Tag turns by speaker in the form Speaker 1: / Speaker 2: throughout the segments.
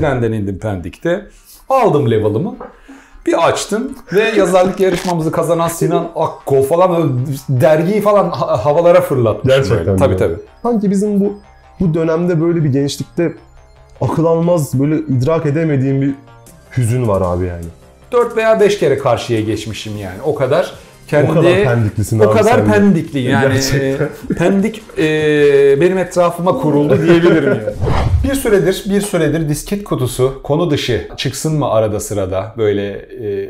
Speaker 1: trenden indim Pendik'te. Aldım level'ımı. Bir açtım ve yazarlık yarışmamızı kazanan Sinan Akkol falan dergiyi falan ha- havalara fırlatmış.
Speaker 2: Gerçekten
Speaker 1: böyle. Tabii tabii.
Speaker 2: Sanki bizim bu bu dönemde böyle bir gençlikte akıl almaz böyle idrak edemediğim bir hüzün var abi yani.
Speaker 1: 4 veya 5 kere karşıya geçmişim yani. O kadar kendi
Speaker 2: o kadar pendiklisin
Speaker 1: o
Speaker 2: abi
Speaker 1: kadar
Speaker 2: de.
Speaker 1: pendikli yani
Speaker 2: Gerçekten.
Speaker 1: e, pendik e, benim etrafıma kuruldu diyebilirim yani. Bir süredir bir süredir disket kutusu konu dışı çıksın mı arada sırada böyle e,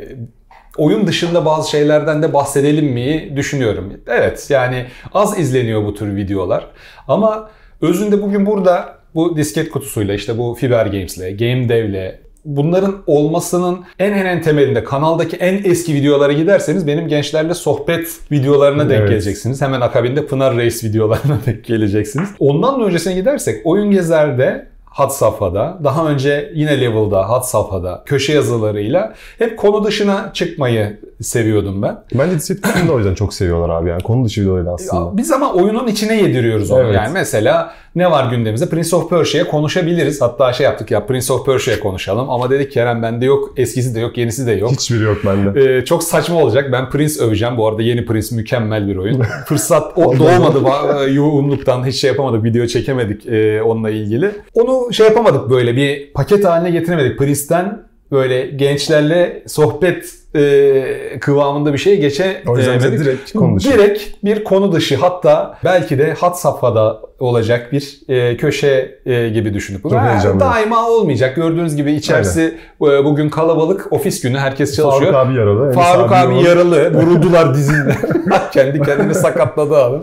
Speaker 1: oyun dışında bazı şeylerden de bahsedelim mi düşünüyorum. Evet yani az izleniyor bu tür videolar ama özünde bugün burada bu disket kutusuyla işte bu Fiber Games'le, Game Dev'le bunların olmasının en en en temelinde kanaldaki en eski videolara giderseniz benim gençlerle sohbet videolarına denk
Speaker 2: Evet.
Speaker 1: geleceksiniz. Hemen akabinde Pınar Reis videolarına denk geleceksiniz. Ondan da öncesine gidersek Oyun Gezer'de Hat Safha'da, daha önce yine Level'da, Hat Safha'da köşe yazılarıyla hep konu dışına çıkmayı seviyordum ben.
Speaker 2: Bence kutusunu da o yüzden çok seviyorlar abi yani. Konu dışı videoları aslında.
Speaker 1: Biz ama oyunun içine yediriyoruz onu.
Speaker 2: Evet.
Speaker 1: Yani mesela ne var gündemimizde? Prince of Persia'ya konuşabiliriz. Hatta şey yaptık ya Prince of Persia'ya konuşalım. Ama dedik Kerem bende yok. Eskisi de yok, yenisi de yok.
Speaker 2: Hiçbiri yok bende.
Speaker 1: Ee, çok saçma olacak. Ben Prince öveceğim. Bu arada yeni Prince mükemmel bir oyun. Fırsat o doğmadı. Ba- Yoğunluktan hiç şey yapamadık. Video çekemedik e, onunla ilgili. Onu şey yapamadık böyle bir paket haline getiremedik. Prince'ten böyle gençlerle sohbet e, kıvamında bir şey geçe
Speaker 2: O yüzden bize direkt konu dışı.
Speaker 1: Direkt bir konu dışı hatta belki de hat safhada olacak bir e, köşe e, gibi düşündük. bunu.
Speaker 2: Heyecanlıyım.
Speaker 1: Daima olmayacak. Gördüğünüz gibi içerisi e, bugün kalabalık. Ofis günü herkes çalışıyor.
Speaker 2: Faruk abi yaralı.
Speaker 1: Faruk abi
Speaker 2: yok.
Speaker 1: yaralı. Vuruldular dizinden. Kendi kendini sakatladı abi.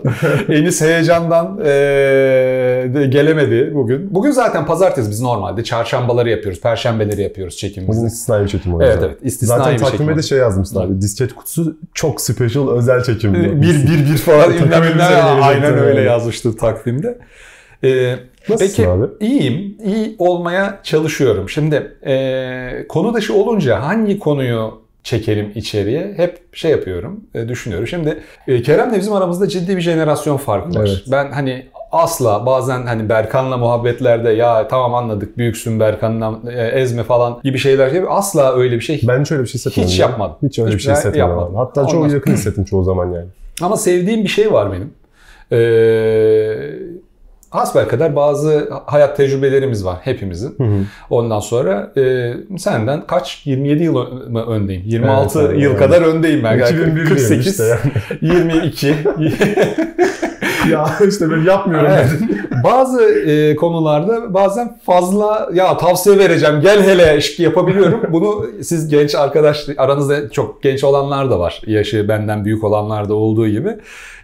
Speaker 1: Enis heyecandan e, de gelemedi bugün. Bugün zaten pazartesi biz normalde çarşambaları yapıyoruz. Perşembeleri yapıyoruz
Speaker 2: Bugün
Speaker 1: çekimimizi.
Speaker 2: istisnai bir çekim o
Speaker 1: Evet evet istisnai
Speaker 2: Zaten
Speaker 1: bir çekim.
Speaker 2: takvime de şey yazmışlar abi. Disket kutusu çok special özel çekim. diyor.
Speaker 1: bir bir bir falan ünlem ünlem
Speaker 2: gelecekti
Speaker 1: aynen öyle yazmıştı takvimde. Ee,
Speaker 2: Nasılsın
Speaker 1: peki
Speaker 2: abi?
Speaker 1: iyiyim. iyi olmaya çalışıyorum. Şimdi e, konu dışı olunca hangi konuyu çekelim içeriye hep şey yapıyorum, e, düşünüyorum. Şimdi e, Kerem'le bizim aramızda ciddi bir jenerasyon farkı var.
Speaker 2: Evet.
Speaker 1: Ben hani asla bazen hani Berkan'la muhabbetlerde ya tamam anladık büyüksün Berkan'la e, ezme falan gibi şeyler gibi asla öyle bir şey
Speaker 2: Ben hiç öyle bir şey hissetmedim.
Speaker 1: Hiç
Speaker 2: ya.
Speaker 1: yapmadım.
Speaker 2: Hiç öyle bir
Speaker 1: Hiç
Speaker 2: şey hissetmedim.
Speaker 1: yapmadım.
Speaker 2: Hatta
Speaker 1: Ondan
Speaker 2: çok yakın hissettim çoğu zaman yani.
Speaker 1: Ama sevdiğim bir şey var benim. Ee, hasbelkader bazı hayat tecrübelerimiz var hepimizin. Ondan sonra e, senden kaç? 27 yıl mı öndeyim? 26
Speaker 2: Evet, evet,
Speaker 1: yıl
Speaker 2: evet.
Speaker 1: kadar öndeyim ben.
Speaker 2: 2001
Speaker 1: 48,
Speaker 2: işte yani.
Speaker 1: 22.
Speaker 2: ya işte ben yapmıyorum
Speaker 1: Evet.
Speaker 2: dedim.
Speaker 1: Bazı e, konularda bazen fazla ya tavsiye vereceğim gel hele şık yapabiliyorum. Bunu siz genç arkadaş aranızda çok genç olanlar da var. Yaşı benden büyük olanlar da olduğu gibi.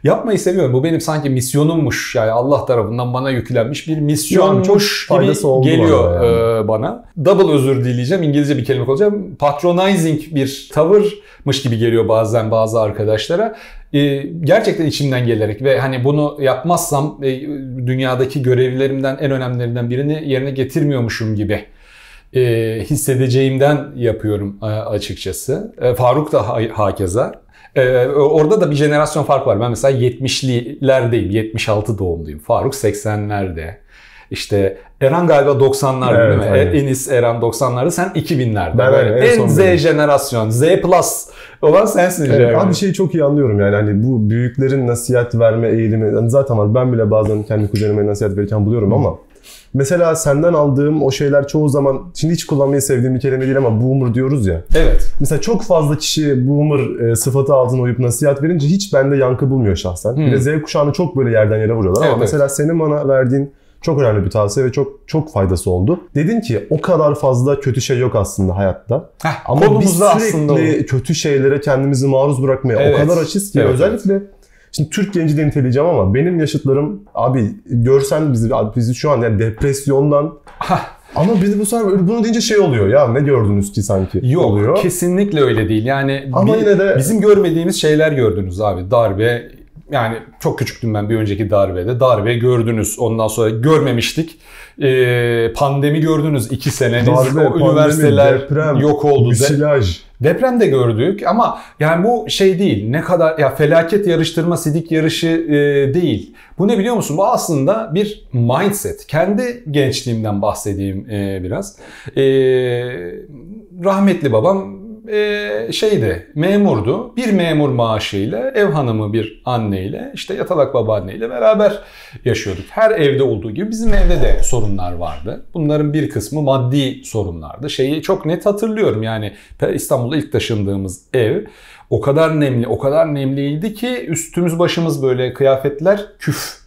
Speaker 1: Yapmayı seviyorum. Bu benim sanki misyonummuş. Yani Allah tarafından bana yüklenmiş bir misyonmuş
Speaker 2: çok
Speaker 1: gibi geliyor
Speaker 2: bana yani.
Speaker 1: e, bana. Double özür dileyeceğim. İngilizce bir kelime olacağım. Patronizing bir tavırmış gibi geliyor bazen bazı arkadaşlara. E, gerçekten içimden gelerek ve hani bunu yapmazsam e, dünyadaki görevlerimden en önemlilerinden birini yerine getirmiyormuşum gibi e, hissedeceğimden yapıyorum e, açıkçası. Faruk da ha- hakeza. Orada da bir jenerasyon fark var. Ben mesela 70'lilerdeyim. 76 doğumluyum. Faruk 80'lerde. İşte Eren galiba 90'larda
Speaker 2: Evet,
Speaker 1: değil mi?
Speaker 2: aynen.
Speaker 1: Enis Eren 90'larda sen 2000'lerde.
Speaker 2: Ben
Speaker 1: Böyle
Speaker 2: en
Speaker 1: en Z
Speaker 2: benim.
Speaker 1: jenerasyon. Z plus olan sensin.
Speaker 2: Evet,
Speaker 1: Cem.
Speaker 2: abi şeyi çok iyi anlıyorum yani hani bu büyüklerin nasihat verme eğilimi yani zaten var ben bile bazen kendi kuzenime nasihat verirken buluyorum ama mesela senden aldığım o şeyler çoğu zaman şimdi hiç kullanmayı sevdiğim bir kelime değil ama boomer diyoruz ya.
Speaker 1: Evet.
Speaker 2: Mesela çok fazla kişi boomer e, sıfatı altına uyup nasihat verince hiç bende yankı bulmuyor şahsen. Bir de Z kuşağını çok böyle yerden yere vuruyorlar
Speaker 1: Evet,
Speaker 2: ama mesela senin bana verdiğin çok önemli bir tavsiye ve çok çok faydası oldu. Dedin ki o kadar fazla kötü şey yok aslında hayatta.
Speaker 1: Heh,
Speaker 2: Ama biz sürekli
Speaker 1: aslında
Speaker 2: kötü şeylere kendimizi maruz bırakmaya
Speaker 1: Evet.
Speaker 2: o kadar açız ki
Speaker 1: Evet,
Speaker 2: özellikle şimdi Türk genci de niteleyeceğim ama benim yaşıtlarım abi görsen bizi abi bizi şu an yani depresyondan ama biz bu sefer bunu deyince şey oluyor ya ne gördünüz ki sanki
Speaker 1: Yok
Speaker 2: oluyor.
Speaker 1: kesinlikle öyle değil. Yani
Speaker 2: Ama
Speaker 1: bi-
Speaker 2: yine de-
Speaker 1: bizim görmediğimiz şeyler gördünüz abi. Darbe, yani çok küçüktüm ben bir önceki darbede. Darbe gördünüz. Ondan sonra görmemiştik. Ee, pandemi gördünüz iki seneniz.
Speaker 2: Darbe,
Speaker 1: o üniversiteler
Speaker 2: deprem,
Speaker 1: yok oldu. De-
Speaker 2: Müsilaj.
Speaker 1: Deprem de gördük ama yani bu şey değil. Ne kadar ya felaket yarıştırma sidik yarışı e, değil. Bu ne biliyor musun? Bu aslında bir mindset. Kendi gençliğimden bahsedeyim e, biraz. E, rahmetli babam e, şeydi memurdu. Bir memur maaşıyla ev hanımı bir anneyle işte yatalak babaanneyle beraber yaşıyorduk. Her evde olduğu gibi bizim evde de sorunlar vardı. Bunların bir kısmı maddi sorunlardı. Şeyi çok net hatırlıyorum yani İstanbul'da ilk taşındığımız ev o kadar nemli o kadar nemliydi ki üstümüz başımız böyle kıyafetler küf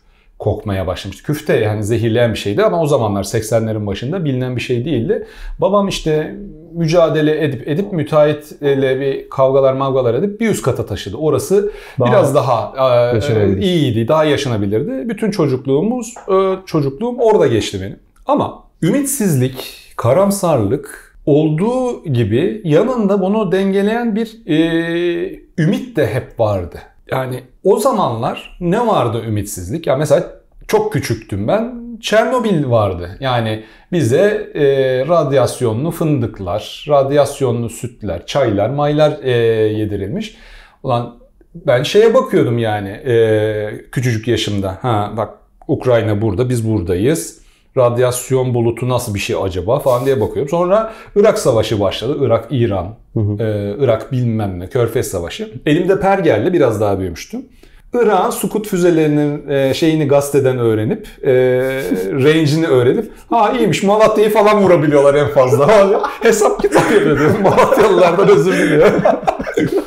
Speaker 1: kokmaya başlamıştı. Küfte yani zehirleyen bir şeydi ama o zamanlar 80'lerin başında bilinen bir şey değildi. Babam işte mücadele edip edip müteahhitle bir kavgalar mavgalar edip bir üst kata taşıdı. Orası
Speaker 2: Daha
Speaker 1: biraz daha e, iyiydi, daha yaşanabilirdi. Bütün çocukluğumuz, e, çocukluğum orada geçti benim. Ama ümitsizlik, karamsarlık olduğu gibi yanında bunu dengeleyen bir e, ümit de hep vardı. Yani o zamanlar ne vardı ümitsizlik? Ya mesela çok küçüktüm ben. Çernobil vardı. Yani bize e, radyasyonlu fındıklar, radyasyonlu sütler, çaylar, maylar e, yedirilmiş. Ulan ben şeye bakıyordum yani e, küçücük yaşımda. Ha bak Ukrayna burada, biz buradayız. Radyasyon bulutu nasıl bir şey acaba falan diye bakıyorum. Sonra Irak Savaşı başladı. Irak, İran, e, Irak bilmem ne, Körfez Savaşı. Elimde pergelle biraz daha büyümüştüm. Irak'ın Sukut füzelerinin e, şeyini gazeteden öğrenip, e, range'ini öğrenip, ha iyiymiş Malatya'yı falan vurabiliyorlar en fazla. Hesap kitap yapıyordum. Malatyalılardan özür diliyorum.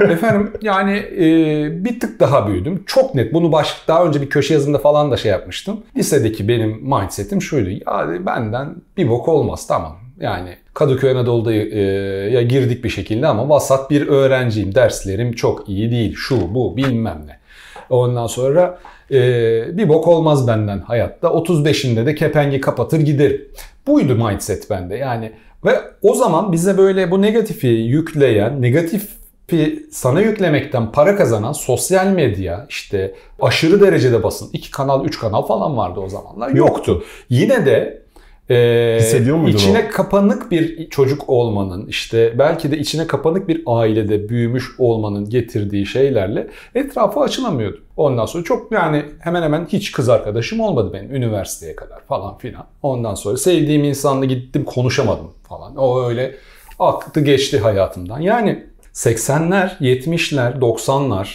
Speaker 1: Efendim yani e, bir tık daha büyüdüm. Çok net bunu baş, daha önce bir köşe yazımda falan da şey yapmıştım. Lisedeki benim mindsetim şuydu. Ya benden bir bok olmaz tamam. Yani Kadıköy Anadolu'da e, ya girdik bir şekilde ama vasat bir öğrenciyim. Derslerim çok iyi değil. Şu bu bilmem ne. Ondan sonra e, bir bok olmaz benden hayatta. 35'inde de kepengi kapatır giderim. Buydu mindset bende yani. Ve o zaman bize böyle bu negatifi yükleyen, negatif sana yüklemekten para kazanan sosyal medya işte aşırı derecede basın iki kanal üç kanal falan vardı o zamanlar yoktu. Yine de e,
Speaker 2: Hissediyor muydun
Speaker 1: içine
Speaker 2: o?
Speaker 1: kapanık bir çocuk olmanın işte belki de içine kapanık bir ailede büyümüş olmanın getirdiği şeylerle etrafa açılamıyordu. Ondan sonra çok yani hemen hemen hiç kız arkadaşım olmadı benim üniversiteye kadar falan filan. Ondan sonra sevdiğim insanla gittim konuşamadım falan. O öyle aktı geçti hayatımdan. Yani 80'ler, 70'ler, 90'lar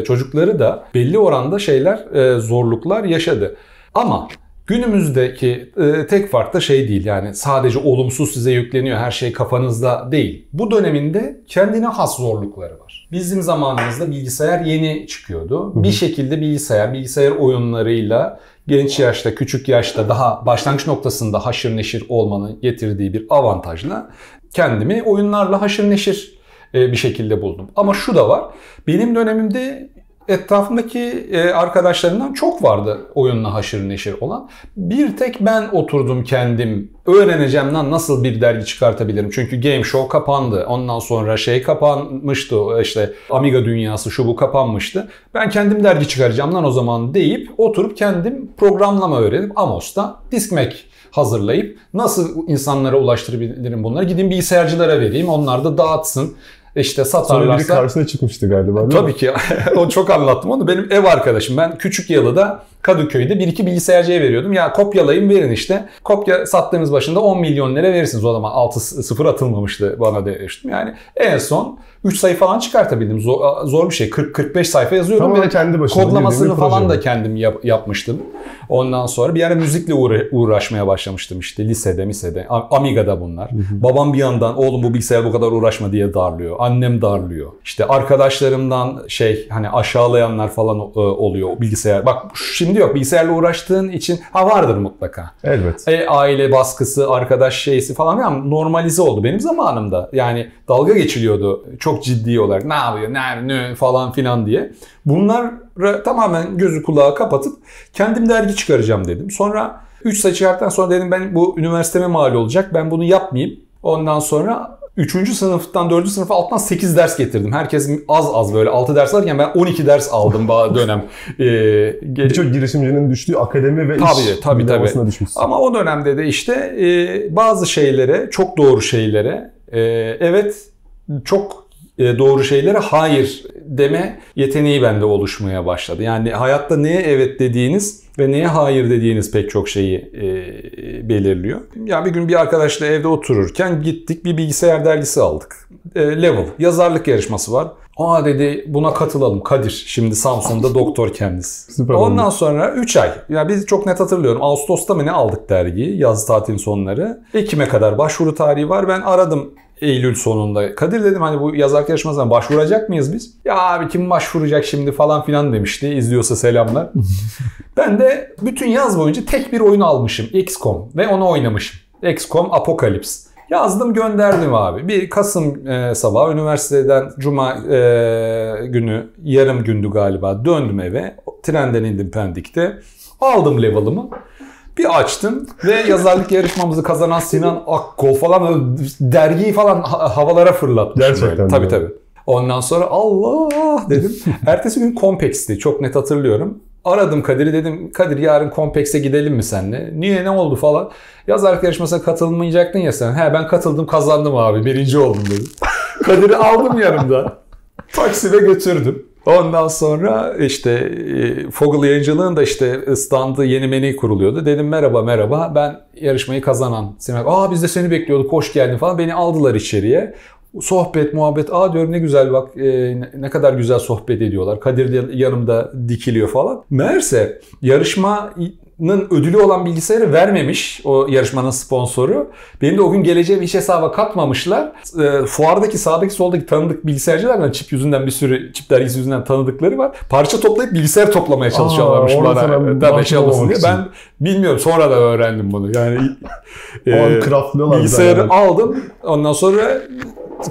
Speaker 1: e, çocukları da belli oranda şeyler, e, zorluklar yaşadı. Ama günümüzdeki e, tek fark da şey değil yani sadece olumsuz size yükleniyor her şey kafanızda değil. Bu döneminde kendine has zorlukları var. Bizim zamanımızda bilgisayar yeni çıkıyordu. Bir şekilde bilgisayar, bilgisayar oyunlarıyla genç yaşta, küçük yaşta daha başlangıç noktasında haşır neşir olmanın getirdiği bir avantajla kendimi oyunlarla haşır neşir bir şekilde buldum. Ama şu da var. Benim dönemimde etrafımdaki e, arkadaşlarımdan çok vardı oyunla haşır neşir olan. Bir tek ben oturdum kendim öğreneceğim lan nasıl bir dergi çıkartabilirim. Çünkü Game Show kapandı. Ondan sonra şey kapanmıştı işte Amiga dünyası şu bu kapanmıştı. Ben kendim dergi çıkaracağım lan o zaman deyip oturup kendim programlama öğrenip Amos'ta Discmac hazırlayıp nasıl insanlara ulaştırabilirim bunları gideyim bilgisayarcılara vereyim onlar da dağıtsın. İşte
Speaker 2: Sonra biri
Speaker 1: satarlarsa
Speaker 2: karşısına çıkmıştı galiba mi?
Speaker 1: Tabii ki. o çok anlattım onu. Benim ev arkadaşım. Ben küçük yalıda Kadıköy'de bir iki bilgisayarcıya veriyordum. Ya kopyalayın verin işte. Kopya sattığınız başında 10 milyon lira verirsiniz. O zaman 6 sıfır atılmamıştı bana demiştim. Yani en son 3 sayı falan çıkartabildim. Zor, zor bir şey. 40-45 sayfa yazıyordum.
Speaker 2: Tamamen
Speaker 1: ve
Speaker 2: kendi başına
Speaker 1: Kodlamasını falan da kendim yap- yapmıştım. Ondan sonra bir ara müzikle uğra- uğraşmaya başlamıştım işte lisede, misede. Amiga'da bunlar. Babam bir yandan oğlum bu bilgisayar bu kadar uğraşma diye darlıyor. Annem darlıyor. İşte arkadaşlarımdan şey hani aşağılayanlar falan e, oluyor o bilgisayar. Bak şimdi yok bilgisayarla uğraştığın için ha vardır mutlaka.
Speaker 2: Elbet.
Speaker 1: E, aile baskısı, arkadaş şeysi falan ama normalize oldu benim zamanımda. Yani dalga geçiliyordu çok ciddi olarak. Ne yapıyor, ne, ne falan filan diye. Bunlara tamamen gözü kulağı kapatıp kendim dergi çıkaracağım dedim. Sonra 3 sayı çıkarttıktan sonra dedim ben bu üniversiteme mal olacak. Ben bunu yapmayayım. Ondan sonra 3. sınıftan 4. sınıfa alttan 8 ders getirdim. Herkes az az böyle 6 ders alırken ben 12 ders aldım bazı dönem. Ee,
Speaker 2: Birçok girişimcinin düştüğü akademi ve
Speaker 1: Tabii,
Speaker 2: iş
Speaker 1: tabii, tabii.
Speaker 2: düşmüşsün.
Speaker 1: Ama o dönemde de işte e, bazı şeylere, çok doğru şeylere, e, evet çok e, doğru şeylere hayır deme yeteneği bende oluşmaya başladı. Yani hayatta neye evet dediğiniz ve neye hayır dediğiniz pek çok şeyi e, belirliyor. Ya bir gün bir arkadaşla evde otururken gittik bir bilgisayar dergisi aldık. E, Level yazarlık yarışması var. Aa dedi buna katılalım Kadir. Şimdi Samsun'da doktor kendisi.
Speaker 2: Süper
Speaker 1: Ondan
Speaker 2: oldu.
Speaker 1: sonra 3 ay. Ya biz çok net hatırlıyorum. Ağustos'ta mı ne aldık dergiyi? Yaz tatilin sonları. Ekim'e kadar başvuru tarihi var. Ben aradım Eylül sonunda. Kadir dedim hani bu yazarlık yarışmasına başvuracak mıyız biz? Ya abi kim başvuracak şimdi falan filan demişti. İzliyorsa selamlar. ben de bütün yaz boyunca tek bir oyun almışım. XCOM ve onu oynamışım. XCOM Apocalypse. Yazdım gönderdim abi. Bir Kasım e, sabahı üniversiteden Cuma e, günü yarım gündü galiba döndüm eve. Trenden indim Pendik'te. Aldım level'ımı. Bir açtım ve yazarlık yarışmamızı kazanan Sinan Akkol falan dergiyi falan ha- havalara fırlattı.
Speaker 2: Gerçekten
Speaker 1: Böyle. Tabii tabii. Ondan sonra Allah dedim. Ertesi gün Compex'ti. Çok net hatırlıyorum. Aradım Kadir'i dedim Kadir yarın Compex'e gidelim mi senle? Niye ne oldu falan. Yazarlık yarışmasına katılmayacaktın ya sen. He ben katıldım kazandım abi birinci oldum dedim. Kadir'i aldım yanımda. Taksibe götürdüm. Ondan sonra işte e, Fogel Yayıncılığın da işte standı yeni menü kuruluyordu. Dedim merhaba merhaba ben yarışmayı kazanan. Sinan, Aa biz de seni bekliyorduk hoş geldin falan. Beni aldılar içeriye. Sohbet muhabbet aa diyorum ne güzel bak e, ne- kadar güzel sohbet ediyorlar. Kadir de yanımda dikiliyor falan. Meğerse yarışmanın ödülü olan bilgisayarı vermemiş o yarışmanın sponsoru. Benim de o gün geleceğim iş hesaba katmamışlar. E, fuardaki sağdaki soldaki tanıdık bilgisayarcılardan çip yüzünden bir sürü çip dergisi yüzünden tanıdıkları var. Parça toplayıp bilgisayar toplamaya çalışıyorlarmış
Speaker 2: Aa,
Speaker 1: bana. Tabii şey olmasın diye. Ben bilmiyorum sonra da öğrendim bunu. Yani
Speaker 2: O an
Speaker 1: e, Bilgisayarı
Speaker 2: zaten.
Speaker 1: aldım. Ondan sonra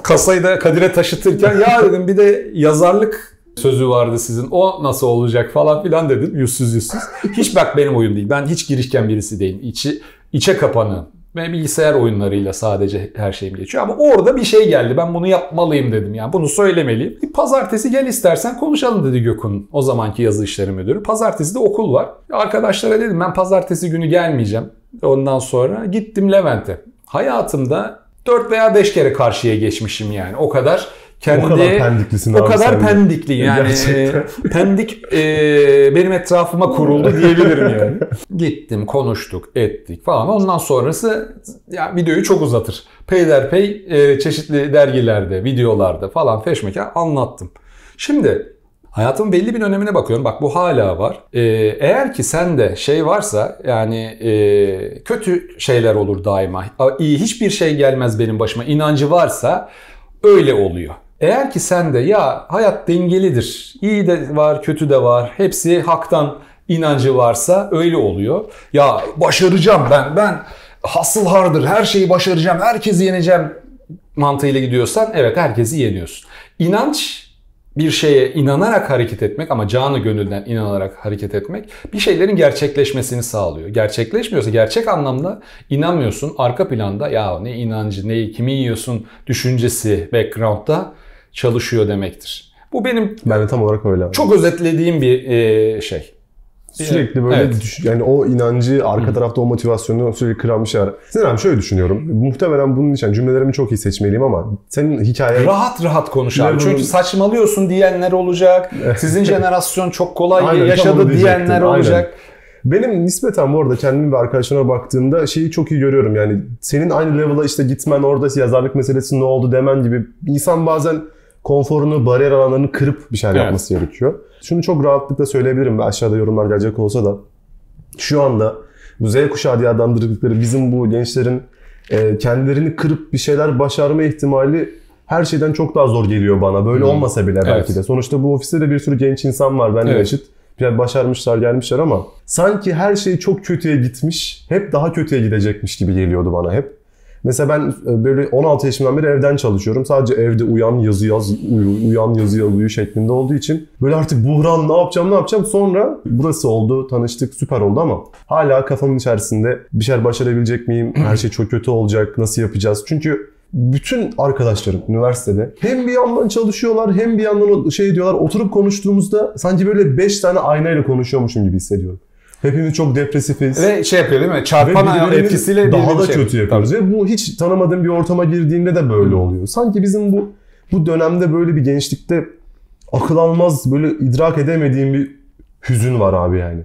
Speaker 1: kasayı da Kadir'e taşıtırken ya dedim bir de yazarlık sözü vardı sizin. O nasıl olacak falan filan dedim. Yüzsüz yüzsüz. Hiç bak benim oyun değil. Ben hiç girişken birisi değilim. İçi, içe kapanığım. Ve bilgisayar oyunlarıyla sadece her şeyim geçiyor. Ama orada bir şey geldi. Ben bunu yapmalıyım dedim. Yani bunu söylemeliyim. Pazartesi gel istersen konuşalım dedi Gökhan. O zamanki yazı işleri müdürü. Pazartesi de okul var. Arkadaşlara dedim ben pazartesi günü gelmeyeceğim. Ondan sonra gittim Levent'e. Hayatımda 4 veya 5 kere karşıya geçmişim yani. O kadar kendi
Speaker 2: O kadar pendiklisin
Speaker 1: o
Speaker 2: abi
Speaker 1: kadar
Speaker 2: sen
Speaker 1: pendikli yani
Speaker 2: Gerçekten.
Speaker 1: e, pendik e, benim etrafıma kuruldu diyebilirim yani. Gittim konuştuk ettik falan ondan sonrası ya videoyu çok uzatır. Peyderpey e, çeşitli dergilerde videolarda falan feşmeken anlattım. Şimdi Hayatımın belli bir dönemine bakıyorum. Bak bu hala var. Ee, eğer ki sende şey varsa yani e, kötü şeyler olur daima. İyi hiçbir şey gelmez benim başıma. inancı varsa öyle oluyor. Eğer ki sende ya hayat dengelidir. iyi de var, kötü de var. Hepsi haktan inancı varsa öyle oluyor. Ya başaracağım ben. Ben hasıl hardır. Her şeyi başaracağım. Herkesi yeneceğim mantığıyla gidiyorsan evet herkesi yeniyorsun. İnanç bir şeye inanarak hareket etmek ama canı gönülden inanarak hareket etmek bir şeylerin gerçekleşmesini sağlıyor. Gerçekleşmiyorsa gerçek anlamda inanmıyorsun. Arka planda ya ne inancı ne kimi yiyorsun düşüncesi background'da çalışıyor demektir. Bu benim
Speaker 2: Ben de tam olarak öyle. abi.
Speaker 1: çok özetlediğim bir e, şey.
Speaker 2: Sürekli böyle
Speaker 1: Evet.
Speaker 2: düş- yani o inancı, arka tarafta o motivasyonu sürekli kıran bir şey var. Sinan abi şöyle düşünüyorum. Muhtemelen bunun için cümlelerimi çok iyi seçmeliyim ama senin hikaye
Speaker 1: Rahat rahat konuş abi. Çünkü saçmalıyorsun diyenler olacak. Sizin jenerasyon çok kolay
Speaker 2: Aynen,
Speaker 1: yaşadı diyenler
Speaker 2: Aynen.
Speaker 1: olacak.
Speaker 2: Benim nispeten bu arada kendim ve arkadaşlarıma baktığımda şeyi çok iyi görüyorum yani senin aynı level'a işte gitmen orada yazarlık meselesi ne oldu demen gibi insan bazen konforunu, bariyer alanlarını kırıp bir şeyler
Speaker 1: Evet.
Speaker 2: yapması gerekiyor. Şunu çok rahatlıkla söyleyebilirim ve aşağıda yorumlar gelecek olsa da şu anda bu Z kuşağı diye adlandırdıkları bizim bu gençlerin e, kendilerini kırıp bir şeyler başarma ihtimali her şeyden çok daha zor geliyor bana. Böyle
Speaker 1: Hmm.
Speaker 2: olmasa bile belki
Speaker 1: Evet.
Speaker 2: de. Sonuçta bu ofiste de bir sürü genç insan var. Ben de
Speaker 1: Evet.
Speaker 2: eşit. Bir başarmışlar, gelmişler ama sanki her şey çok kötüye gitmiş. Hep daha kötüye gidecekmiş gibi geliyordu bana hep. Mesela ben e, böyle 16 yaşımdan beri evden çalışıyorum. Sadece evde uyan yazı yaz, uyu, uyan yazı yaz, uyu şeklinde olduğu için böyle artık buhran ne yapacağım ne yapacağım. Sonra burası oldu, tanıştık, süper oldu ama hala kafamın içerisinde bir şeyler başarabilecek miyim? Her şey çok kötü olacak, nasıl yapacağız? Çünkü bütün arkadaşlarım üniversitede hem bir yandan çalışıyorlar hem bir yandan şey diyorlar oturup konuştuğumuzda sanki böyle 5 tane aynayla konuşuyormuşum gibi hissediyorum. Hepimiz çok depresifiz.
Speaker 1: Ve şey yapıyor değil mi? Çarpan etkisiyle
Speaker 2: daha da
Speaker 1: şey
Speaker 2: kötü yapıyoruz. Ve bu hiç tanımadığım bir ortama girdiğinde de böyle oluyor. Sanki bizim bu bu dönemde böyle bir gençlikte akıl almaz böyle idrak edemediğim bir hüzün var abi yani.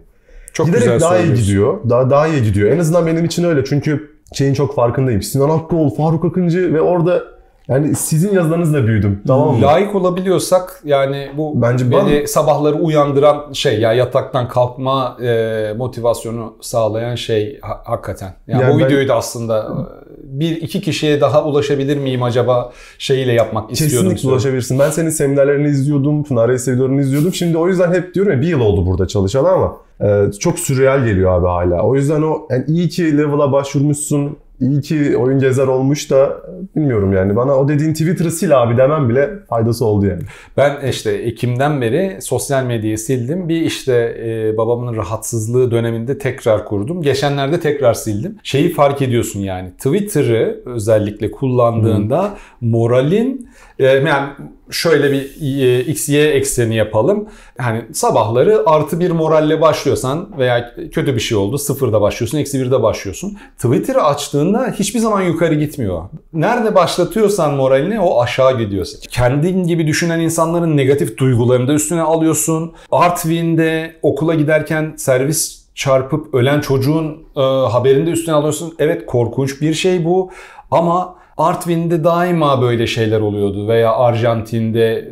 Speaker 1: Çok
Speaker 2: Giderek
Speaker 1: güzel
Speaker 2: daha iyi gidiyor. Daha daha iyi gidiyor. En azından benim için öyle. Çünkü şeyin çok farkındayım. Sinan Akkol, Faruk Akıncı ve orada yani sizin yazılarınızla büyüdüm. Tamam mı?
Speaker 1: Layık olabiliyorsak yani bu
Speaker 2: Bence
Speaker 1: beni
Speaker 2: ben-
Speaker 1: sabahları uyandıran şey ya yataktan kalkma e, motivasyonu sağlayan şey ha- hakikaten. Yani,
Speaker 2: Yani
Speaker 1: bu
Speaker 2: ben-
Speaker 1: videoyu da aslında e, bir iki kişiye daha ulaşabilir miyim acaba şeyiyle yapmak istiyordum.
Speaker 2: Kesinlikle ulaşabilirsin. Ben senin seminerlerini izliyordum, Pınar Reis videolarını izliyordum. Şimdi o yüzden hep diyorum ya bir yıl oldu burada çalışalı ama e, çok sürreal geliyor abi hala. O yüzden o yani iyi ki level'a başvurmuşsun, iyi ki oyun gezer olmuş da bilmiyorum yani. Bana o dediğin Twitter'ı sil abi demem bile faydası oldu yani.
Speaker 1: Ben işte Ekim'den beri sosyal medyayı sildim. Bir işte e, babamın rahatsızlığı döneminde tekrar kurdum. Geçenlerde tekrar sildim. Şeyi fark ediyorsun yani Twitter'ı özellikle kullandığında moralin e, yani şöyle bir e, x y ekseni yapalım. Hani sabahları artı bir moralle başlıyorsan veya kötü bir şey oldu sıfırda başlıyorsun eksi birde başlıyorsun. Twitter'ı açtığında hiçbir zaman yukarı gitmiyor. Nerede başlatıyorsan moralini o aşağı gidiyorsun. Kendin gibi düşünen insanların negatif duygularını da üstüne alıyorsun. Artvin'de okula giderken servis çarpıp ölen çocuğun e, haberini de üstüne alıyorsun. Evet korkunç bir şey bu ama Artvin'de daima böyle şeyler oluyordu veya Arjantin'de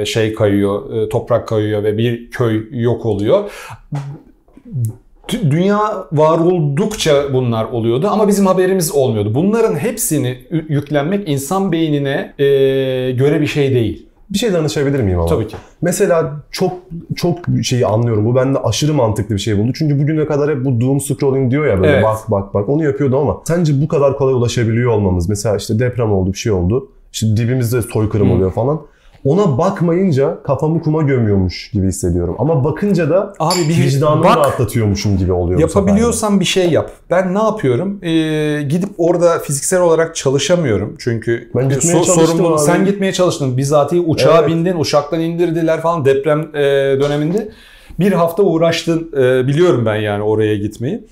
Speaker 1: e, şey kayıyor, e, toprak kayıyor ve bir köy yok oluyor. Dü- Dünya var oldukça bunlar oluyordu ama bizim haberimiz olmuyordu. Bunların hepsini yüklenmek insan beynine e, göre bir şey değil.
Speaker 2: Bir şey danışabilir miyim ama?
Speaker 1: Tabii ki.
Speaker 2: Mesela çok çok şeyi anlıyorum. Bu bende aşırı mantıklı bir şey buldu. Çünkü bugüne kadar hep bu doom scrolling diyor ya böyle
Speaker 1: Evet.
Speaker 2: bak bak bak onu yapıyordu ama sence bu kadar kolay ulaşabiliyor olmamız mesela işte deprem oldu bir şey oldu. İşte dibimizde soykırım
Speaker 1: Hı.
Speaker 2: oluyor falan. Ona bakmayınca kafamı kuma gömüyormuş gibi hissediyorum. Ama bakınca da
Speaker 1: Abi bir
Speaker 2: vicdanımı
Speaker 1: bak
Speaker 2: rahatlatıyormuşum gibi oluyor.
Speaker 1: Yapabiliyorsan bir şey yap. Ben ne yapıyorum? Ee, gidip orada fiziksel olarak çalışamıyorum. Çünkü
Speaker 2: Ben gitmeye çalıştım
Speaker 1: sorumluluk-
Speaker 2: abi.
Speaker 1: sen gitmeye çalıştın. Bizatihi uçağa
Speaker 2: Evet.
Speaker 1: bindin, uçaktan indirdiler falan deprem e, döneminde. Bir hafta uğraştın. e, biliyorum ben yani oraya gitmeyi.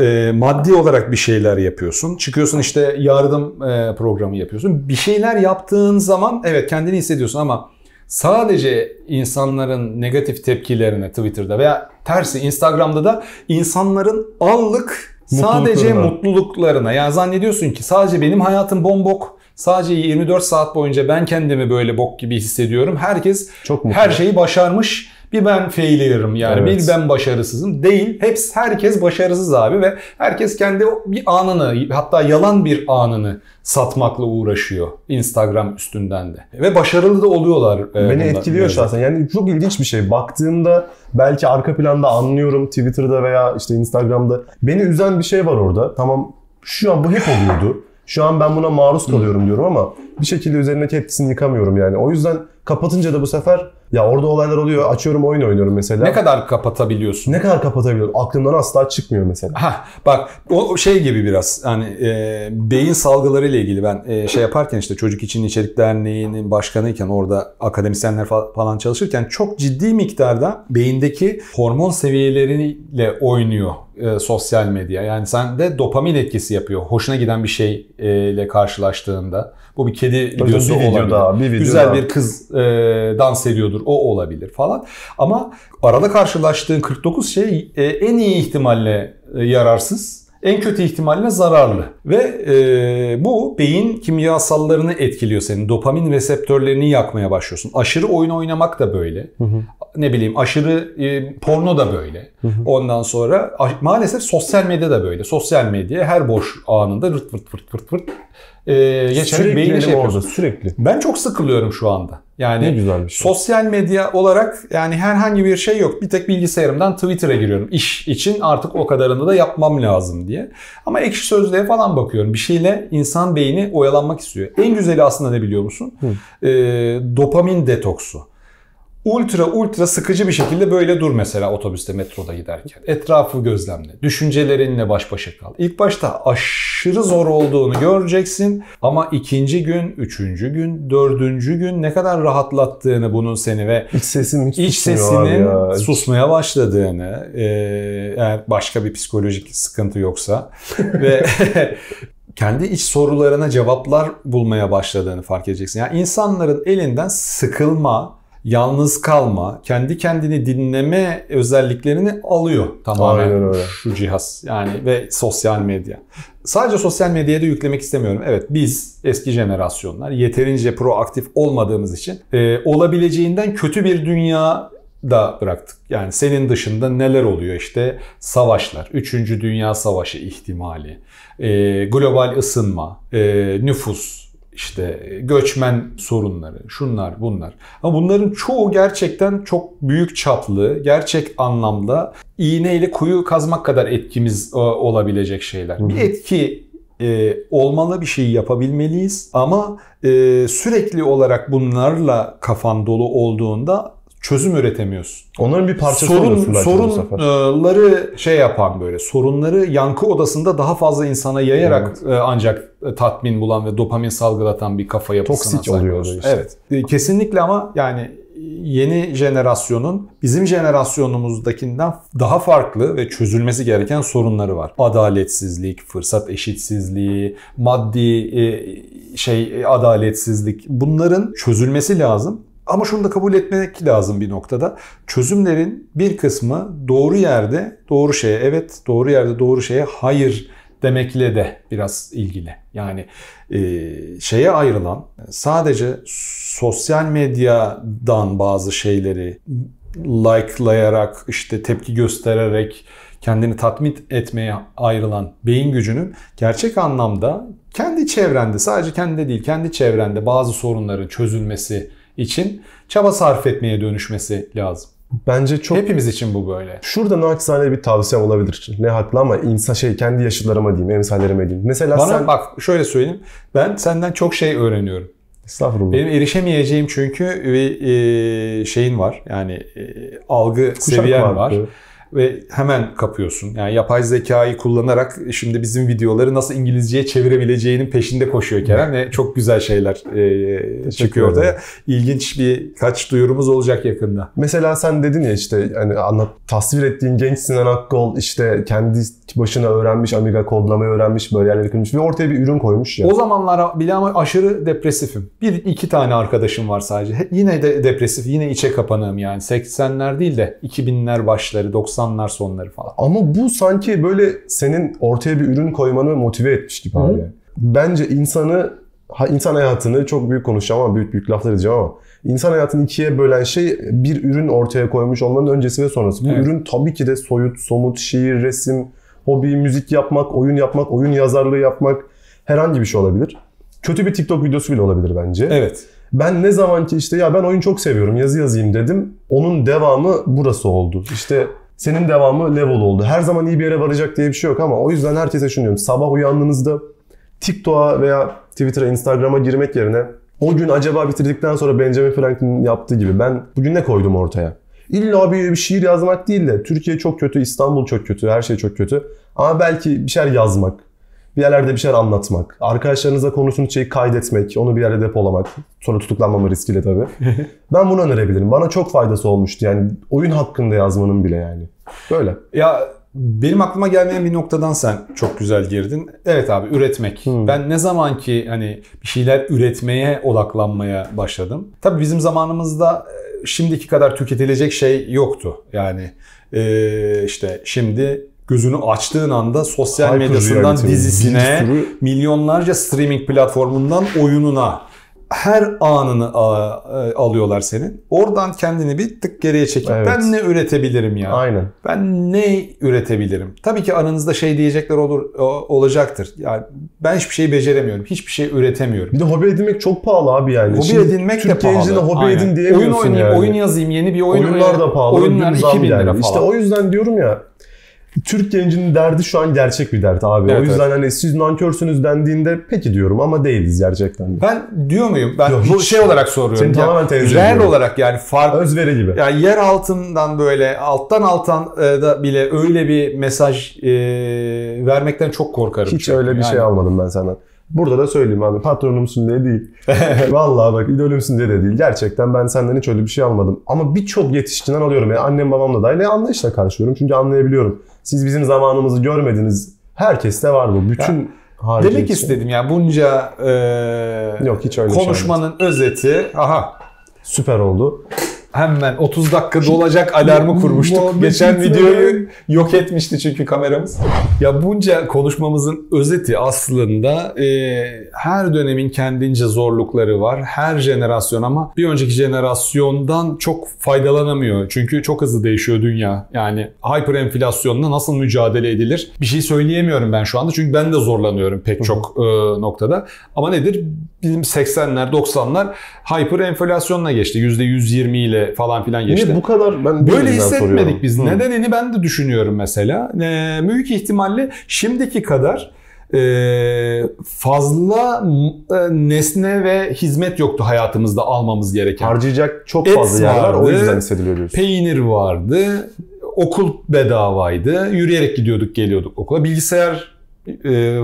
Speaker 1: E, maddi olarak bir şeyler yapıyorsun. Çıkıyorsun işte yardım e, programı yapıyorsun. Bir şeyler yaptığın zaman evet kendini hissediyorsun ama sadece insanların negatif tepkilerine Twitter'da veya tersi Instagram'da da insanların anlık sadece
Speaker 2: Mutluluklarına.
Speaker 1: Yani zannediyorsun ki sadece benim hayatım bombok. Sadece 24 saat boyunca ben kendimi böyle bok gibi hissediyorum. Herkes
Speaker 2: Çok mutlu.
Speaker 1: her şeyi başarmış. Bir ben failure'ım yani.
Speaker 2: Evet.
Speaker 1: Bir ben başarısızım. Değil. Hepsi herkes başarısız abi ve herkes kendi bir anını hatta yalan bir anını satmakla uğraşıyor Instagram üstünden de. Ve başarılı da oluyorlar. e,
Speaker 2: Beni
Speaker 1: bunlar-
Speaker 2: etkiliyor şahsen. Yani çok ilginç bir şey. Baktığımda belki arka planda anlıyorum Twitter'da veya işte Instagram'da. Beni üzen bir şey var orada. Tamam şu an bu hep oluyordu. Şu an ben buna maruz kalıyorum diyorum ama bir şekilde üzerindeki etkisini yıkamıyorum yani. O yüzden kapatınca da bu sefer ya orada olaylar oluyor. Açıyorum oyun oynuyorum mesela.
Speaker 1: Ne kadar kapatabiliyorsun?
Speaker 2: Ne kadar kapatabiliyorum? Aklımdan asla çıkmıyor mesela.
Speaker 1: Ha bak o şey gibi biraz hani e, beyin salgıları ile ilgili ben e, şey yaparken işte Çocuk İçin İçerik Derneği'nin başkanıyken orada akademisyenler fa- falan çalışırken çok ciddi miktarda beyindeki hormon seviyeleriyle oynuyor e, sosyal medya. Yani sende dopamin etkisi yapıyor. Hoşuna giden bir şeyle karşılaştığında. Bu bir kedi videosu
Speaker 2: bir video
Speaker 1: olabilir.
Speaker 2: daha, bir video
Speaker 1: Güzel
Speaker 2: daha.
Speaker 1: bir kız e, dans ediyordur. O olabilir falan. Ama arada karşılaştığın 49 şey e, en iyi ihtimalle e, yararsız, en kötü ihtimalle zararlı. Ve e, bu beyin kimyasallarını etkiliyor senin. Dopamin reseptörlerini yakmaya başlıyorsun. Aşırı oyun oynamak da böyle. Ne bileyim aşırı e, porno da böyle. Ondan sonra maalesef sosyal medya da böyle. Sosyal medya her boş anında rırt vırt vırt vırt vırt e, geçerek
Speaker 2: elim
Speaker 1: şey
Speaker 2: orada sürekli.
Speaker 1: Ben çok sıkılıyorum şu anda. Yani
Speaker 2: Ne güzel bir şey.
Speaker 1: sosyal medya olarak yani herhangi bir şey yok. Bir tek bilgisayarımdan Twitter'a giriyorum. İş için artık o kadarını da yapmam lazım diye. Ama ekşi sözlüğe falan bakıyorum. Bir şeyle insan beyni oyalanmak istiyor. En güzeli aslında ne biliyor musun? Ee, dopamin detoksu. Ultra ultra sıkıcı bir şekilde böyle dur mesela otobüste metroda giderken. Etrafı gözlemle. Düşüncelerinle baş başa kal. İlk başta aşırı zor olduğunu göreceksin ama ikinci gün, üçüncü gün, dördüncü gün ne kadar rahatlattığını bunun seni ve
Speaker 2: İç sesim hiç
Speaker 1: iç sesinin
Speaker 2: ya.
Speaker 1: susmaya başladığını e, eğer başka bir psikolojik sıkıntı yoksa ve kendi iç sorularına cevaplar bulmaya başladığını fark edeceksin. Yani insanların elinden sıkılma, yalnız kalma, kendi kendini dinleme özelliklerini alıyor tamamen
Speaker 2: Aynen öyle.
Speaker 1: şu cihaz. Yani ve sosyal medya. Sadece sosyal medyaya da yüklemek istemiyorum. Evet biz eski jenerasyonlar yeterince proaktif olmadığımız için e, olabileceğinden kötü bir dünya da bıraktık. Yani senin dışında neler oluyor işte savaşlar, 3. Dünya Savaşı ihtimali, e, global ısınma, e, nüfus, işte göçmen sorunları, şunlar bunlar. Ama bunların çoğu gerçekten çok büyük çaplı, gerçek anlamda iğneyle kuyu kazmak kadar etkimiz e, olabilecek şeyler. Bir etki e, olmalı bir şey yapabilmeliyiz ama e, sürekli olarak bunlarla kafan dolu olduğunda çözüm üretemiyorsun.
Speaker 2: Onların bir parçası
Speaker 1: Sorun, sorunları şey yapan böyle sorunları yankı odasında daha fazla insana yayarak e, ancak e, tatmin bulan ve dopamin salgılatan bir kafa yapısına
Speaker 2: Toksik oluyor işte.
Speaker 1: Evet. Kesinlikle ama yani yeni jenerasyonun bizim jenerasyonumuzdakinden daha farklı ve çözülmesi gereken sorunları var. Adaletsizlik, fırsat eşitsizliği, maddi şey adaletsizlik bunların çözülmesi lazım. Ama şunu da kabul etmek lazım bir noktada. Çözümlerin bir kısmı doğru yerde doğru şeye evet, doğru yerde doğru şeye hayır demekle de biraz ilgili. Yani e, şeye ayrılan sadece sosyal medyadan bazı şeyleri likelayarak işte tepki göstererek kendini tatmin etmeye ayrılan beyin gücünün gerçek anlamda kendi çevrende sadece kendi değil kendi çevrende bazı sorunların çözülmesi için çaba sarf etmeye dönüşmesi lazım.
Speaker 2: Bence çok
Speaker 1: Hepimiz için bu böyle.
Speaker 2: Şurada naçizane bir tavsiyem olabilir. Ne haklı ama insan şey kendi yaşıtlarıma diyeyim, emsallerime diyeyim. Mesela
Speaker 1: Bana
Speaker 2: sen...
Speaker 1: bak şöyle söyleyeyim. Ben senden çok şey öğreniyorum.
Speaker 2: Estağfurullah.
Speaker 1: Benim erişemeyeceğim çünkü bir e, şeyin var. Yani e, algı
Speaker 2: Kuşak
Speaker 1: seviyen
Speaker 2: farkı.
Speaker 1: var. Ve hemen kapıyorsun. Yani yapay zekayı kullanarak şimdi bizim videoları nasıl İngilizceye çevirebileceğinin peşinde koşuyor Kerem ve çok güzel şeyler e, çıkıyor ortaya. İlginç bir kaç duyurumuz olacak yakında.
Speaker 2: Mesela sen dedin ya işte hani anlat tasvir ettiğin genç Sinan Akkol işte kendi başına öğrenmiş Amiga kodlamayı öğrenmiş böyle yerlere kırmış ve ortaya bir ürün koymuş ya.
Speaker 1: O zamanlar bile ama aşırı depresifim. Bir iki tane arkadaşım var sadece. Yine de depresif, yine içe kapanığım yani. 80'ler değil de 2000'ler başları, 90'lar sonları falan.
Speaker 2: Ama bu sanki böyle senin ortaya bir ürün koymanı motive etmiş gibi abi. Bence insanı ha, insan hayatını çok büyük konuşacağım ama büyük büyük laflar edeceğim ama insan hayatını ikiye bölen şey bir ürün ortaya koymuş olmanın öncesi ve sonrası. Bu
Speaker 1: Evet.
Speaker 2: ürün tabii ki de soyut, somut, şiir, resim, hobi, müzik yapmak, oyun yapmak, oyun yazarlığı yapmak herhangi bir şey olabilir. Kötü bir TikTok videosu bile olabilir bence.
Speaker 1: Evet.
Speaker 2: Ben ne zaman ki işte ya ben oyun çok seviyorum yazı yazayım dedim. Onun devamı burası oldu. İşte senin devamı level oldu. Her zaman iyi bir yere varacak diye bir şey yok ama o yüzden herkese şunu diyorum. Sabah uyandığınızda TikTok'a veya Twitter'a, Instagram'a girmek yerine o gün acaba bitirdikten sonra Benjamin Franklin'in yaptığı gibi ben bugün ne koydum ortaya? İlla bir, bir şiir yazmak değil de Türkiye çok kötü, İstanbul çok kötü, her şey çok kötü. Ama belki bir şeyler yazmak, bir yerlerde bir şeyler anlatmak, arkadaşlarınıza konuştuğunuz şeyi kaydetmek, onu bir yerde depolamak, sonra tutuklanmama riskiyle tabii. ben bunu önerebilirim. Bana çok faydası olmuştu yani oyun hakkında yazmanın bile yani. Böyle.
Speaker 1: Ya benim aklıma gelmeyen bir noktadan sen çok güzel girdin. Evet abi üretmek. Ben ne zaman ki hani bir şeyler üretmeye odaklanmaya başladım. Tabii bizim zamanımızda e, şimdiki kadar tüketilecek şey yoktu. Yani e, işte şimdi gözünü açtığın anda sosyal
Speaker 2: Hyper
Speaker 1: medyasından dizisine,
Speaker 2: sürü-
Speaker 1: milyonlarca streaming platformundan oyununa her anını e, alıyorlar senin. Oradan kendini bir tık geriye çekip
Speaker 2: Evet.
Speaker 1: ben ne üretebilirim ya?
Speaker 2: Aynen.
Speaker 1: Ben ne üretebilirim? Tabii ki aranızda şey diyecekler olur olacaktır. Yani ben hiçbir şey beceremiyorum. Hiçbir şey üretemiyorum.
Speaker 2: Bir de hobi edinmek çok pahalı abi yani.
Speaker 1: Hobi
Speaker 2: Şimdi
Speaker 1: edinmek de
Speaker 2: Türk
Speaker 1: pahalı.
Speaker 2: gencine hobi
Speaker 1: Aynen.
Speaker 2: edin diyemiyorsun
Speaker 1: Oyun oynayayım,
Speaker 2: yani.
Speaker 1: oyun yazayım, yeni bir oyun
Speaker 2: Oyunlar da pahalı.
Speaker 1: Oyunlar
Speaker 2: bir zam
Speaker 1: 2000 lira falan.
Speaker 2: İşte o yüzden diyorum ya Türk gencinin derdi şu an gerçek bir dert abi.
Speaker 1: Evet,
Speaker 2: o yüzden hani siz nankörsünüz dendiğinde peki diyorum ama değiliz gerçekten.
Speaker 1: Ben diyor muyum? Ben
Speaker 2: Yok,
Speaker 1: bu şey olarak soruyorum.
Speaker 2: Seni tamamen tenzih
Speaker 1: reel olarak yani fark
Speaker 2: Özveri gibi.
Speaker 1: yani yer altından böyle alttan alttan e, da bile öyle bir mesaj e, vermekten çok korkarım.
Speaker 2: Hiç
Speaker 1: çünkü.
Speaker 2: öyle bir
Speaker 1: Yani
Speaker 2: şey almadım ben senden. Burada da söyleyeyim abi patronumsun diye değil. Vallahi bak idolümsün diye de değil. Gerçekten ben senden hiç öyle bir şey almadım. Ama birçok yetişkiden alıyorum. Yani annem babamla dahil ve anlayışla karşılıyorum. Çünkü anlayabiliyorum. Siz bizim zamanımızı görmediniz. Herkeste var bu. Bütün harici
Speaker 1: Demek
Speaker 2: için.
Speaker 1: istedim ya bunca e,
Speaker 2: Yok, hiç öyle şey
Speaker 1: konuşmanın özeti. Aha
Speaker 2: Süper oldu.
Speaker 1: Hemen 30 dakika dolacak alarmı kurmuştuk. Geçen videoyu yok etmişti çünkü kameramız. Ya bunca konuşmamızın özeti aslında e, her dönemin kendince zorlukları var. Her jenerasyon ama bir önceki jenerasyondan çok faydalanamıyor. Çünkü çok hızlı değişiyor dünya. Yani hyper enflasyonla nasıl mücadele edilir? Bir şey söyleyemiyorum ben şu anda. Çünkü ben de zorlanıyorum pek çok e, noktada. Ama nedir? Bizim 80'ler 90'lar hyper enflasyonla geçti. %120 ile falan filan geçti.
Speaker 2: Niye bu kadar ben
Speaker 1: Böyle
Speaker 2: bilmeden soruyorum.
Speaker 1: hissetmedik biz.
Speaker 2: Hı.
Speaker 1: Nedenini ben de düşünüyorum mesela. Ee, büyük ihtimalle şimdiki kadar e, fazla e, nesne ve hizmet yoktu hayatımızda almamız gereken.
Speaker 2: Harcayacak çok
Speaker 1: Et
Speaker 2: fazla yer var. O yüzden hissediliyor diyorsun.
Speaker 1: Peynir vardı, okul bedavaydı, yürüyerek gidiyorduk geliyorduk okula. Bilgisayar e,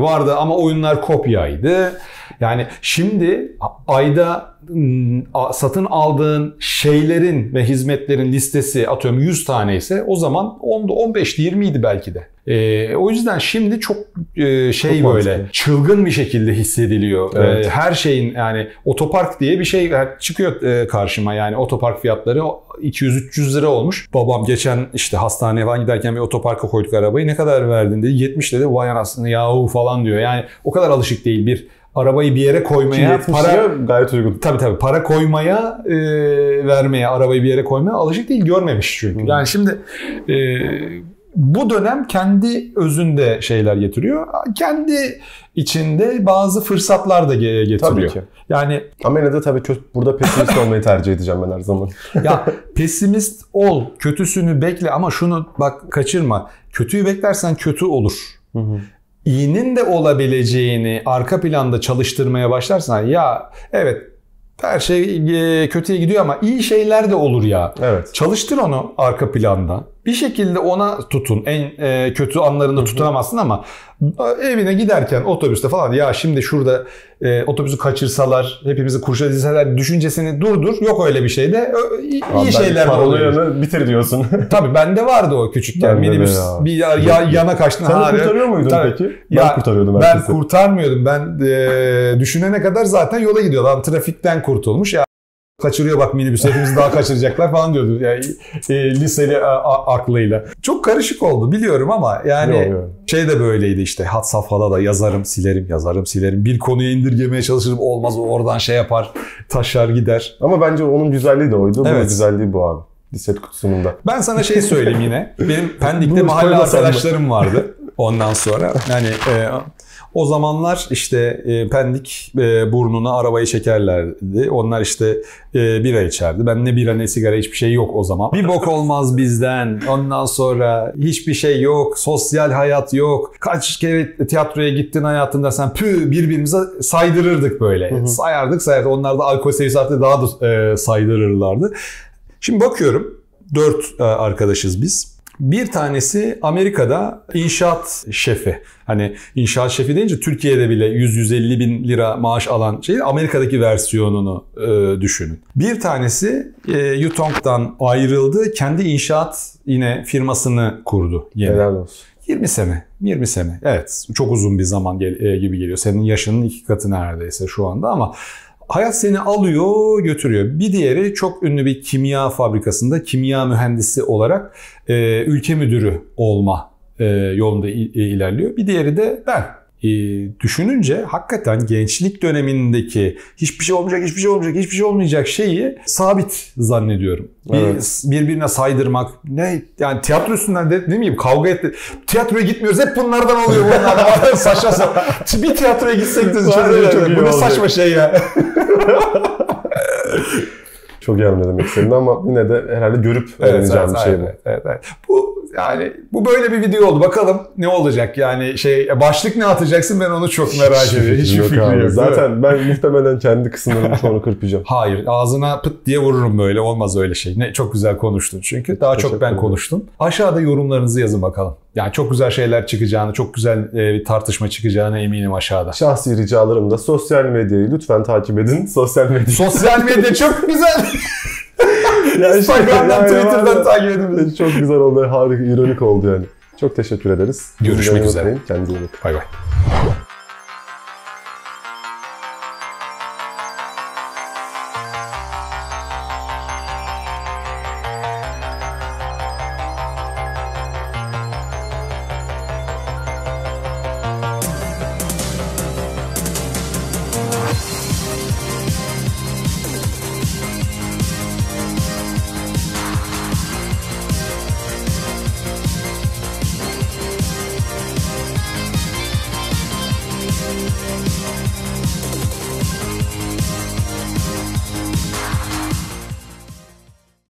Speaker 1: vardı ama oyunlar kopyaydı. Yani şimdi ayda satın aldığın şeylerin ve hizmetlerin listesi atıyorum 100 tane ise o zaman 10'da 15'ti 20'ydi belki de. E, o yüzden şimdi çok e, şey
Speaker 2: Çok
Speaker 1: böyle
Speaker 2: mantıklı.
Speaker 1: çılgın bir şekilde hissediliyor.
Speaker 2: Evet.
Speaker 1: E, her şeyin yani otopark diye bir şey çıkıyor e, karşıma yani otopark fiyatları 200-300 lira olmuş. Babam geçen işte hastaneye falan giderken bir otoparka koyduk arabayı ne kadar verdin dedi 70 dedi vay anasını yahu falan diyor. Yani o kadar alışık değil bir arabayı bir yere koymaya
Speaker 2: 70
Speaker 1: para
Speaker 2: gayet uygun.
Speaker 1: Tabii tabii para koymaya e, vermeye arabayı bir yere koymaya alışık değil görmemiş çünkü. Yani şimdi e, bu dönem kendi özünde şeyler getiriyor. Kendi içinde bazı fırsatlar da ge- getiriyor.
Speaker 2: Tabii ki.
Speaker 1: Yani
Speaker 2: de tabii kötü, burada pesimist olmayı tercih edeceğim ben her zaman.
Speaker 1: ya pesimist ol, kötüsünü bekle ama şunu bak kaçırma. Kötüyü beklersen kötü olur. İyinin de olabileceğini arka planda çalıştırmaya başlarsan ya evet her şey e, kötüye gidiyor ama iyi şeyler de olur ya.
Speaker 2: Evet.
Speaker 1: Çalıştır onu arka planda. Bir şekilde ona tutun. En e, kötü anlarında tutunamazsın ama evine giderken otobüste falan ya şimdi şurada e, otobüsü kaçırsalar, hepimizi kurşalasalar düşüncesini durdur. Yok öyle bir şey de. Ö- iyi
Speaker 2: ben
Speaker 1: şeyler de oluyor.
Speaker 2: bitir diyorsun.
Speaker 1: Tabii bende vardı o küçükken.
Speaker 2: De
Speaker 1: Minibüs
Speaker 2: ya.
Speaker 1: bir ya, ya- yana kaçtın.
Speaker 2: Sen de
Speaker 1: Ha,
Speaker 2: kurtarıyor muydun
Speaker 1: Tabii.
Speaker 2: peki? Ben
Speaker 1: Ya,
Speaker 2: kurtarıyordum
Speaker 1: Ben
Speaker 2: herkesi.
Speaker 1: kurtarmıyordum. Ben e, düşünene kadar zaten yola gidiyor. Adam trafikten kurtulmuş. Ya kaçırıyor bak minibüs hepimizi daha kaçıracaklar falan diyordu. Yani, e, liseli a- a- aklıyla. Çok karışık oldu biliyorum ama yani
Speaker 2: Yok, yok.
Speaker 1: şey de böyleydi işte. Hat safhada da yazarım silerim yazarım silerim. Bir konuyu indirgemeye çalışırım olmaz o oradan şey yapar taşar gider.
Speaker 2: Ama bence onun güzelliği de oydu.
Speaker 1: Evet.
Speaker 2: Bu güzelliği bu abi. Disset kutusunun da.
Speaker 1: Ben sana şey söyleyeyim yine. Benim Pendik'te mahalle arkadaşlarım vardı. Ondan sonra yani e, o zamanlar işte e, Pendik e, burnuna arabayı çekerlerdi. Onlar işte e, bira içerdi. Ben ne bira ne sigara hiçbir şey yok o zaman. Bir bok olmaz bizden. Ondan sonra hiçbir şey yok. Sosyal hayat yok. Kaç kere tiyatroya gittin hayatında sen pü birbirimize saydırırdık böyle. Sayardık sayardık. Onlar da alkol seviyesi arttı daha da e, saydırırlardı. Şimdi bakıyorum dört e, arkadaşız biz. Bir tanesi Amerika'da inşaat şefi. Hani inşaat şefi deyince Türkiye'de bile 100-150 bin lira maaş alan şey Amerika'daki versiyonunu e, düşünün. Bir tanesi e, Yutong'dan ayrıldı. Kendi inşaat yine firmasını kurdu. Yine.
Speaker 2: Helal olsun.
Speaker 1: 20 sene. 20 sene. Evet. Çok uzun bir zaman gel- e, gibi geliyor. Senin yaşının iki katı neredeyse şu anda ama hayat seni alıyor götürüyor. Bir diğeri çok ünlü bir kimya fabrikasında kimya mühendisi olarak e, ülke müdürü olma e, yolunda i- e, ilerliyor. Bir diğeri de ben. E, düşününce hakikaten gençlik dönemindeki hiçbir şey olmayacak, hiçbir şey olmayacak, hiçbir şey olmayacak şeyi sabit zannediyorum. Bir-
Speaker 2: Evet.
Speaker 1: birbirine saydırmak. Ne yani tiyatro üstünden de, değil miyim? Kavga etti. Tiyatroya gitmiyoruz. Hep bunlardan oluyor bunlardan. saçma sapan. Bir tiyatroya gitsek de şöyle çok Bu ne saçma şey ya.
Speaker 2: Çok iyi anladım demek istediğini ama yine de herhalde görüp öğreneceğim bir şey bu.
Speaker 1: evet, evet, evet. Bu yani bu böyle bir video oldu. Bakalım ne olacak yani şey başlık ne atacaksın ben onu çok merak ediyorum.
Speaker 2: fikrim
Speaker 1: Hiçbir
Speaker 2: yok
Speaker 1: fikrim
Speaker 2: abi.
Speaker 1: yok.
Speaker 2: Zaten ben muhtemelen kendi kısımlarımın çoğunu kırpacağım.
Speaker 1: Hayır ağzına pıt diye vururum böyle olmaz öyle şey. Ne çok güzel konuştun çünkü daha çok
Speaker 2: Teşekkür
Speaker 1: ben
Speaker 2: ederim.
Speaker 1: konuştum. Aşağıda yorumlarınızı yazın bakalım. Yani çok güzel şeyler çıkacağını, çok güzel e, bir tartışma çıkacağına eminim aşağıda.
Speaker 2: Şahsi ricalarım da sosyal medyayı lütfen takip edin. Sosyal medya.
Speaker 1: Sosyal medya çok güzel.
Speaker 2: Yani
Speaker 1: Instagram'dan,
Speaker 2: şey- yani
Speaker 1: Twitter'dan
Speaker 2: var-
Speaker 1: takip edin.
Speaker 2: Çok güzel oldu. Harika, ironik oldu yani. Çok teşekkür ederiz.
Speaker 1: Görüşmek üzere.
Speaker 2: Kendinize iyi bakın.
Speaker 1: Bay bay.